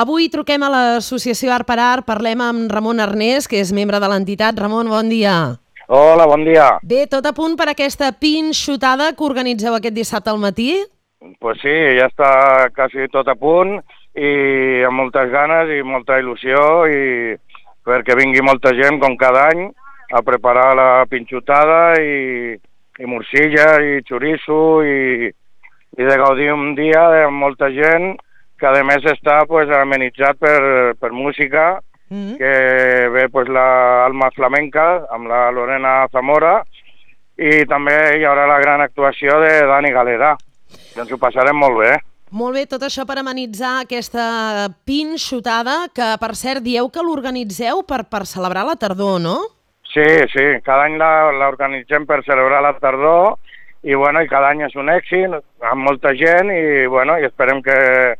Avui truquem a l'associació Art per Art, parlem amb Ramon Arnés, que és membre de l'entitat. Ramon, bon dia. Hola, bon dia. Bé, tot a punt per aquesta pinxotada que organitzeu aquest dissabte al matí? Pues sí, ja està quasi tot a punt i amb moltes ganes i molta il·lusió i perquè vingui molta gent com cada any a preparar la pinxotada i, i morcilla i xoriço i, i de gaudir un dia amb molta gent que a més està pues, amenitzat per, per música, Mm -hmm. que ve pues, la Alma Flamenca amb la Lorena Zamora i també hi haurà la gran actuació de Dani Galera. I ens ho passarem molt bé. Molt bé, tot això per amenitzar aquesta pinxotada, que per cert dieu que l'organitzeu per, per celebrar la tardor, no? Sí, sí, cada any la- l'organitzem per celebrar la tardor i, bueno, i cada any és un èxit, amb molta gent i, bueno, i esperem que,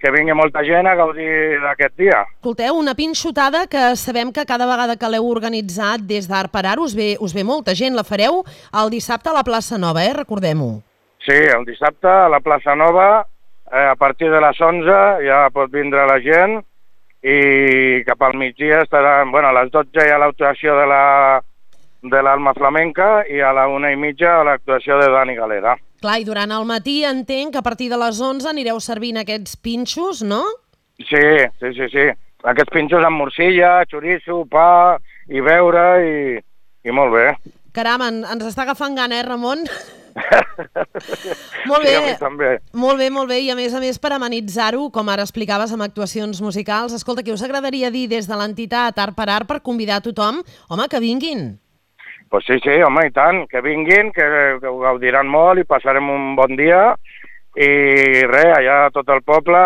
que vingui molta gent a gaudir d'aquest dia. Escolteu, una pinxotada que sabem que cada vegada que l'heu organitzat des d'Art per Art us ve, us ve molta gent. La fareu el dissabte a la plaça Nova, eh? Recordem-ho. Sí, el dissabte a la plaça Nova, eh, a partir de les 11 ja pot vindre la gent i cap al migdia estarà, bueno, a les 12 hi ha l'actuació de la de l'Alma Flamenca i a la una i mitja l'actuació de Dani Galera. Clar, i durant el matí entenc que a partir de les 11 anireu servint aquests pinxos, no? Sí, sí, sí, sí. Aquests pinxos amb morcilla, xoriço, pa i beure i, i molt bé. Caram, en, ens està agafant gana, eh, Ramon? Molt Sí, bé. també. Molt bé, molt bé, i a més a més per amenitzar-ho, com ara explicaves, amb actuacions musicals. Escolta, què us agradaria dir des de l'entitat Art per Art per convidar tothom? Home, que vinguin. Pues sí, sí, home, i tant, que vinguin, que, que ho gaudiran molt i passarem un bon dia i res, allà tot el poble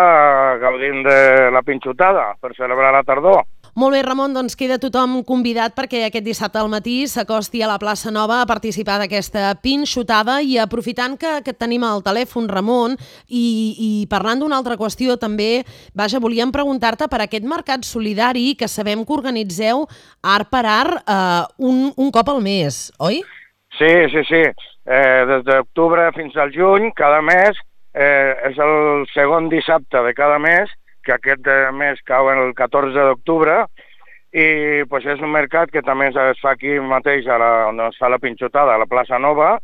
gaudint de la pinxotada per celebrar la tardor. Molt bé, Ramon, doncs queda tothom convidat perquè aquest dissabte al matí s'acosti a la plaça Nova a participar d'aquesta pinxotada i aprofitant que, que tenim el telèfon, Ramon, i, i parlant d'una altra qüestió també, vaja, volíem preguntar-te per aquest mercat solidari que sabem que organitzeu art per art eh, un, un cop al mes, oi? Sí, sí, sí, eh, des d'octubre fins al juny, cada mes, eh, és el segon dissabte de cada mes, que aquest eh, mes cau el 14 d'octubre, i pues, és un mercat que també es fa aquí mateix, a la, on es fa la pinxotada, a la plaça Nova,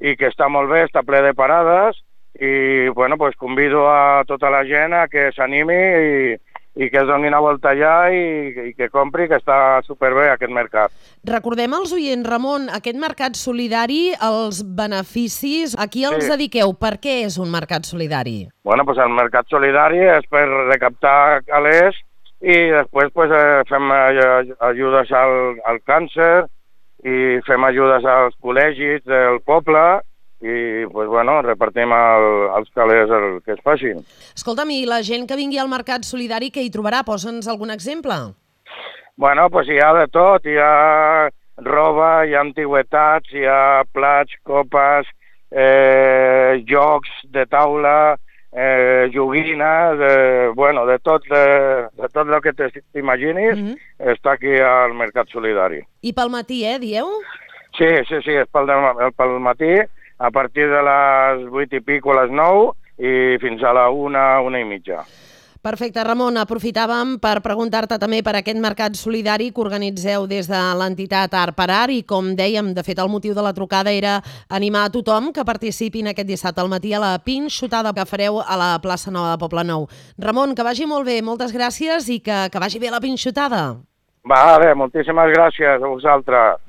i que està molt bé, està ple de parades, i bueno, pues, convido a tota la gent a que s'animi i, i que es doni una volta allà i, i que compri, que està superbé aquest mercat. Recordem als oients, Ramon, aquest mercat solidari, els beneficis, a qui els Sí. dediqueu? Per què és un mercat solidari? Bueno, pues el mercat solidari és per recaptar calés i després pues, eh, fem eh, ajudes al, al càncer i fem ajudes als col·legis del poble i pues, bueno, repartim el, els calés el que es facin. Escolta'm, i la gent que vingui al mercat solidari, què hi trobarà? Posa'ns algun exemple. Bueno, pues hi ha de tot, hi ha roba, hi ha antigüetats, hi ha plats, copes, eh, jocs de taula, eh, joguines, eh, bueno, de tot, de, de tot el que t'imaginis, Mhm. està aquí al Mercat Solidari. I pel matí, eh, dieu? Sí, sí, sí, és pel, de, pel matí, a partir de les 8 i pico a les 9 i fins a la 1, una i mitja. Perfecte, Ramon, aprofitàvem per preguntar-te també per aquest mercat solidari que organitzeu des de l'entitat Art per Art i, com dèiem, de fet, el motiu de la trucada era animar a tothom que participin aquest dissabte al matí a la pinxotada que fareu a la plaça Nova de Poble Nou. Ramon, que vagi molt bé, moltes gràcies i que, que vagi bé la pinxotada. Vale, moltíssimes gràcies a vosaltres.